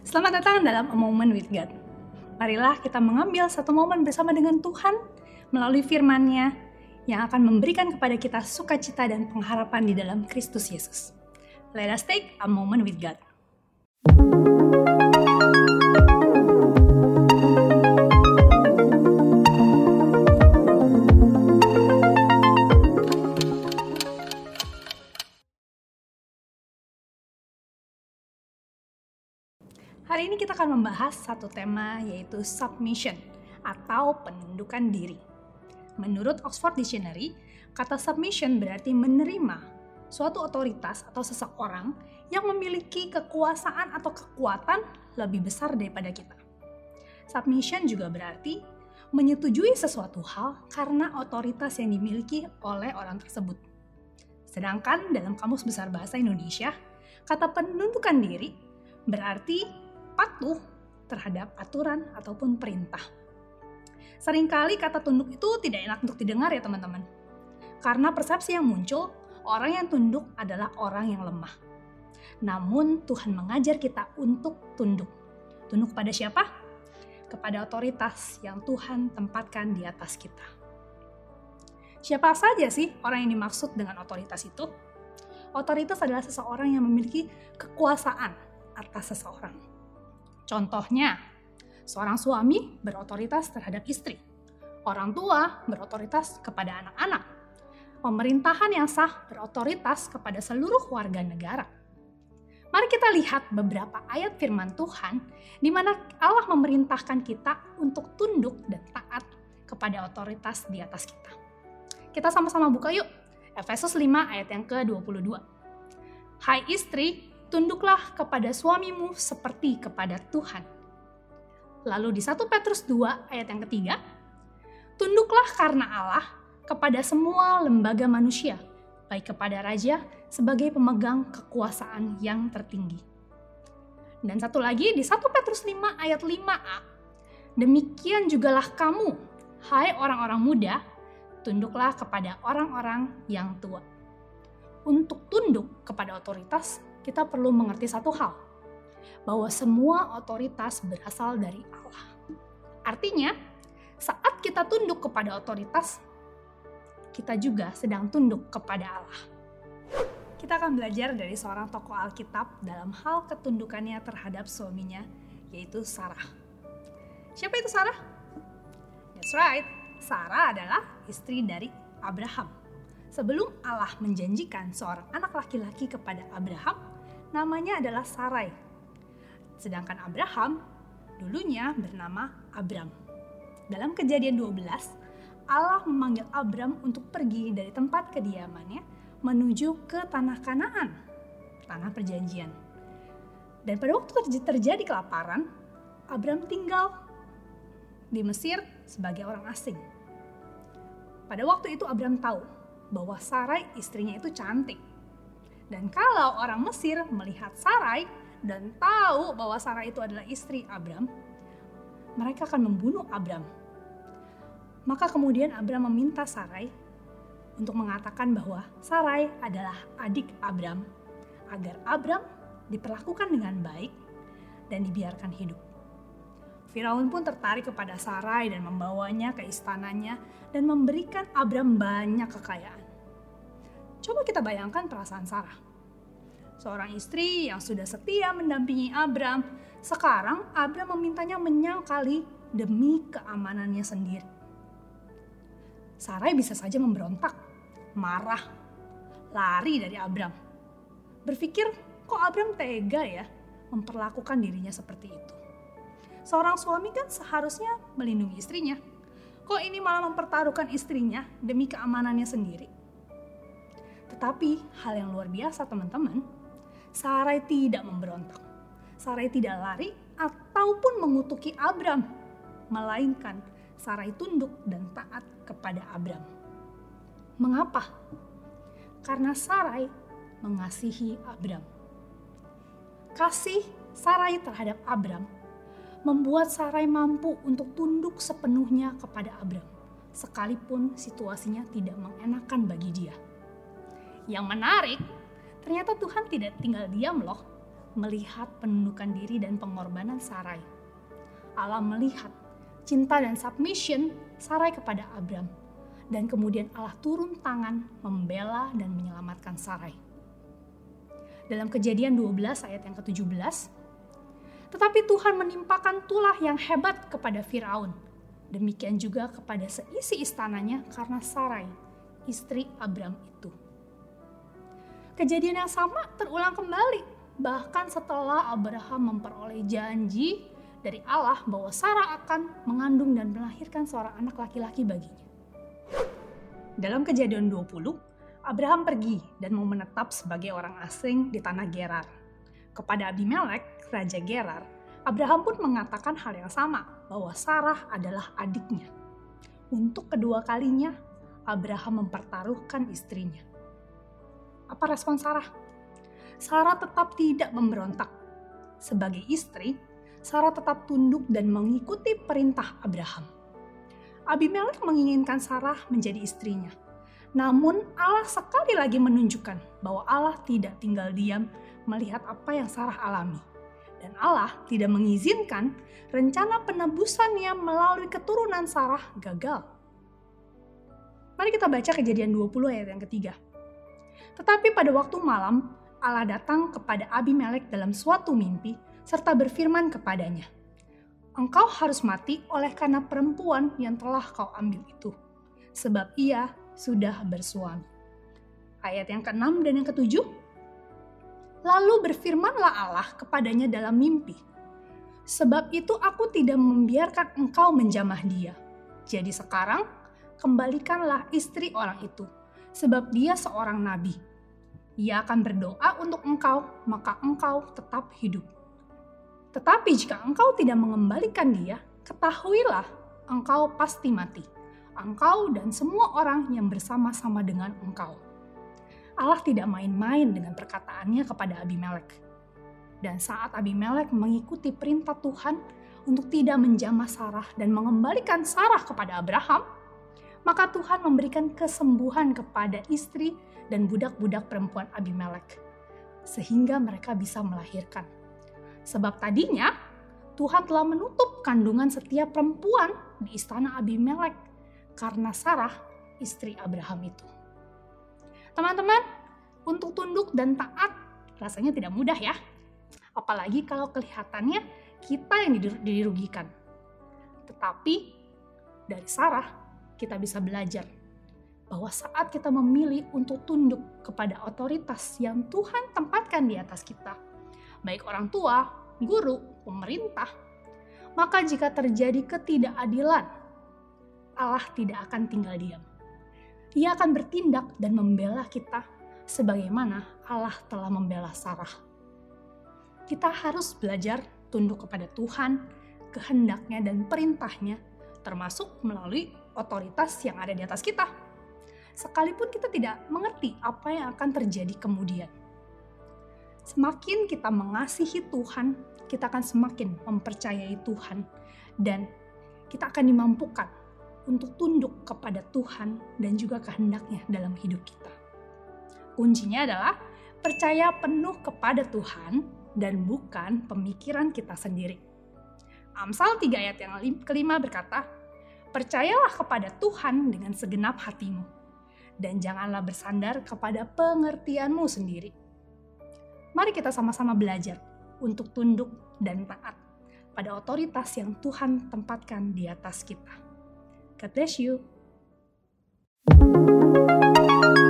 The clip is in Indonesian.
Selamat datang dalam A Moment with God. Marilah kita mengambil satu momen bersama dengan Tuhan melalui firman-Nya yang akan memberikan kepada kita sukacita dan pengharapan di dalam Kristus Yesus. Let us take a moment with God. Hari ini kita akan membahas satu tema yaitu submission atau penundukan diri. Menurut Oxford Dictionary, kata submission berarti menerima suatu otoritas atau seseorang yang memiliki kekuasaan atau kekuatan lebih besar daripada kita. Submission juga berarti menyetujui sesuatu hal karena otoritas yang dimiliki oleh orang tersebut. Sedangkan dalam Kamus Besar Bahasa Indonesia, kata penundukan diri berarti patuh terhadap aturan ataupun perintah. Seringkali kata tunduk itu tidak enak untuk didengar ya teman-teman. Karena persepsi yang muncul, orang yang tunduk adalah orang yang lemah. Namun Tuhan mengajar kita untuk tunduk. Tunduk pada siapa? Kepada otoritas yang Tuhan tempatkan di atas kita. Siapa saja sih orang yang dimaksud dengan otoritas itu? Otoritas adalah seseorang yang memiliki kekuasaan atas seseorang Contohnya, seorang suami berotoritas terhadap istri, orang tua berotoritas kepada anak-anak, pemerintahan yang sah berotoritas kepada seluruh warga negara. Mari kita lihat beberapa ayat firman Tuhan di mana Allah memerintahkan kita untuk tunduk dan taat kepada otoritas di atas kita. Kita sama-sama buka yuk. Efesus 5 ayat yang ke-22. Hai istri, tunduklah kepada suamimu seperti kepada Tuhan. Lalu di 1 Petrus 2 ayat yang ketiga, tunduklah karena Allah kepada semua lembaga manusia, baik kepada raja sebagai pemegang kekuasaan yang tertinggi. Dan satu lagi di 1 Petrus 5 ayat 5a, demikian jugalah kamu, hai orang-orang muda, tunduklah kepada orang-orang yang tua. Untuk tunduk kepada otoritas kita perlu mengerti satu hal, bahwa semua otoritas berasal dari Allah. Artinya, saat kita tunduk kepada otoritas, kita juga sedang tunduk kepada Allah. Kita akan belajar dari seorang tokoh Alkitab dalam hal ketundukannya terhadap suaminya, yaitu Sarah. Siapa itu Sarah? That's right, Sarah adalah istri dari Abraham. Sebelum Allah menjanjikan seorang anak laki-laki kepada Abraham, namanya adalah Sarai. Sedangkan Abraham dulunya bernama Abram. Dalam kejadian 12, Allah memanggil Abram untuk pergi dari tempat kediamannya menuju ke tanah Kanaan, tanah perjanjian. Dan pada waktu terjadi kelaparan, Abram tinggal di Mesir sebagai orang asing. Pada waktu itu Abram tahu bahwa Sarai istrinya itu cantik. Dan kalau orang Mesir melihat Sarai dan tahu bahwa Sarai itu adalah istri Abram, mereka akan membunuh Abram. Maka kemudian Abram meminta Sarai untuk mengatakan bahwa Sarai adalah adik Abram, agar Abram diperlakukan dengan baik dan dibiarkan hidup. Firaun pun tertarik kepada Sarai dan membawanya ke istananya dan memberikan Abram banyak kekayaan. Coba kita bayangkan perasaan Sarah. Seorang istri yang sudah setia mendampingi Abram, sekarang Abram memintanya menyangkali demi keamanannya sendiri. Sarai bisa saja memberontak, marah, lari dari Abram. Berpikir, kok Abram tega ya memperlakukan dirinya seperti itu. Seorang suami kan seharusnya melindungi istrinya. Kok ini malah mempertaruhkan istrinya demi keamanannya sendiri? Tetapi hal yang luar biasa teman-teman, Sarai tidak memberontak. Sarai tidak lari ataupun mengutuki Abram, melainkan Sarai tunduk dan taat kepada Abram. Mengapa? Karena Sarai mengasihi Abram. Kasih Sarai terhadap Abram membuat Sarai mampu untuk tunduk sepenuhnya kepada Abram, sekalipun situasinya tidak mengenakan bagi dia. Yang menarik, ternyata Tuhan tidak tinggal diam loh. melihat penundukan diri dan pengorbanan Sarai. Allah melihat cinta dan submission Sarai kepada Abram. Dan kemudian Allah turun tangan membela dan menyelamatkan Sarai. Dalam kejadian 12 ayat yang ke-17, tetapi Tuhan menimpakan tulah yang hebat kepada Firaun. Demikian juga kepada seisi istananya karena Sarai, istri Abram itu. Kejadian yang sama terulang kembali, bahkan setelah Abraham memperoleh janji dari Allah bahwa Sarah akan mengandung dan melahirkan seorang anak laki-laki baginya. Dalam kejadian 20, Abraham pergi dan mau menetap sebagai orang asing di tanah Gerar. Kepada Abimelek, Raja Gerar, Abraham pun mengatakan hal yang sama, bahwa Sarah adalah adiknya. Untuk kedua kalinya, Abraham mempertaruhkan istrinya. Apa respon Sarah? Sarah tetap tidak memberontak. Sebagai istri, Sarah tetap tunduk dan mengikuti perintah Abraham. Abimelek menginginkan Sarah menjadi istrinya. Namun Allah sekali lagi menunjukkan bahwa Allah tidak tinggal diam melihat apa yang Sarah alami. Dan Allah tidak mengizinkan rencana penebusannya melalui keturunan Sarah gagal. Mari kita baca kejadian 20 ayat yang ketiga. Tetapi pada waktu malam, Allah datang kepada Abimelek dalam suatu mimpi, serta berfirman kepadanya, Engkau harus mati oleh karena perempuan yang telah kau ambil itu, sebab ia sudah bersuami. Ayat yang ke-6 dan yang ke-7, Lalu berfirmanlah Allah kepadanya dalam mimpi, Sebab itu aku tidak membiarkan engkau menjamah dia. Jadi sekarang, kembalikanlah istri orang itu, sebab dia seorang nabi ia akan berdoa untuk engkau, maka engkau tetap hidup. Tetapi jika engkau tidak mengembalikan dia, ketahuilah engkau pasti mati. Engkau dan semua orang yang bersama-sama dengan engkau. Allah tidak main-main dengan perkataannya kepada Abimelek. Dan saat Abimelek mengikuti perintah Tuhan untuk tidak menjamah Sarah dan mengembalikan Sarah kepada Abraham, maka Tuhan memberikan kesembuhan kepada istri dan budak-budak perempuan Abimelek, sehingga mereka bisa melahirkan. Sebab tadinya Tuhan telah menutup kandungan setiap perempuan di istana Abimelek karena Sarah, istri Abraham itu. Teman-teman, untuk tunduk dan taat rasanya tidak mudah ya. Apalagi kalau kelihatannya kita yang dirugikan. Tetapi dari Sarah kita bisa belajar bahwa saat kita memilih untuk tunduk kepada otoritas yang Tuhan tempatkan di atas kita, baik orang tua, guru, pemerintah, maka jika terjadi ketidakadilan, Allah tidak akan tinggal diam. Ia akan bertindak dan membela kita sebagaimana Allah telah membela Sarah. Kita harus belajar tunduk kepada Tuhan, kehendaknya dan perintahnya, termasuk melalui otoritas yang ada di atas kita sekalipun kita tidak mengerti apa yang akan terjadi kemudian. Semakin kita mengasihi Tuhan, kita akan semakin mempercayai Tuhan, dan kita akan dimampukan untuk tunduk kepada Tuhan dan juga kehendaknya dalam hidup kita. Kuncinya adalah percaya penuh kepada Tuhan dan bukan pemikiran kita sendiri. Amsal 3 ayat yang kelima berkata, Percayalah kepada Tuhan dengan segenap hatimu, dan janganlah bersandar kepada pengertianmu sendiri. Mari kita sama-sama belajar untuk tunduk dan taat pada otoritas yang Tuhan tempatkan di atas kita. God bless you. thank you